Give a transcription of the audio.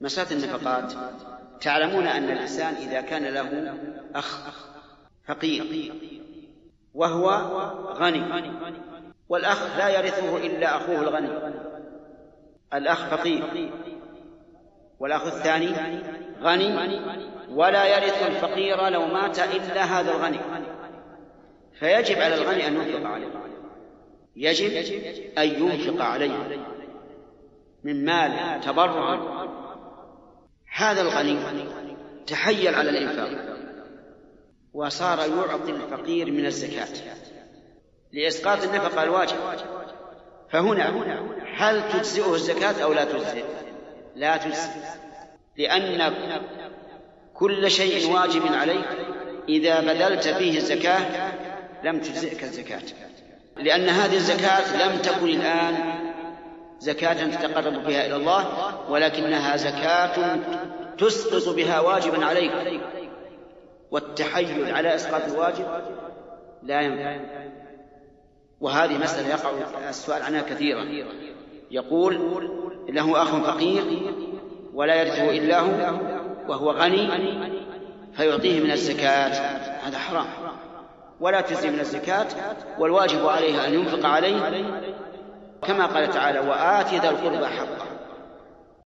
مسألة النفقات. تعلمون أن الإنسان إذا كان له أخ فقير وهو غني والأخ لا يرثه إلا أخوه الغني الأخ فقير والأخ الثاني غني ولا يرث الفقير لو مات إلا هذا الغني. فيجب على الغني أن ينفق عليه. يجب أن ينفق عليه من مال تبرعا هذا الغني تحيل على الإنفاق وصار يعطي الفقير من الزكاة لإسقاط النفقة الواجب فهنا هل تجزئه الزكاة أو لا تجزئ؟ لا تجزئ لأن كل شيء واجب عليك إذا بذلت فيه الزكاة لم تجزئك الزكاة لأن هذه الزكاة لم تكن الآن زكاة تتقرب بها إلى الله ولكنها زكاة تسقط بها واجبا عليك. والتحيل على إسقاط الواجب لا ينفع. وهذه مسألة يقع السؤال عنها كثيرا. يقول له أخ فقير ولا يرثه إلا هو وهو غني فيعطيه من الزكاة. هذا حرام. ولا تجزي من الزكاة والواجب عليه أن ينفق عليه. كما قال تعالى وآت ذا القربى حقه.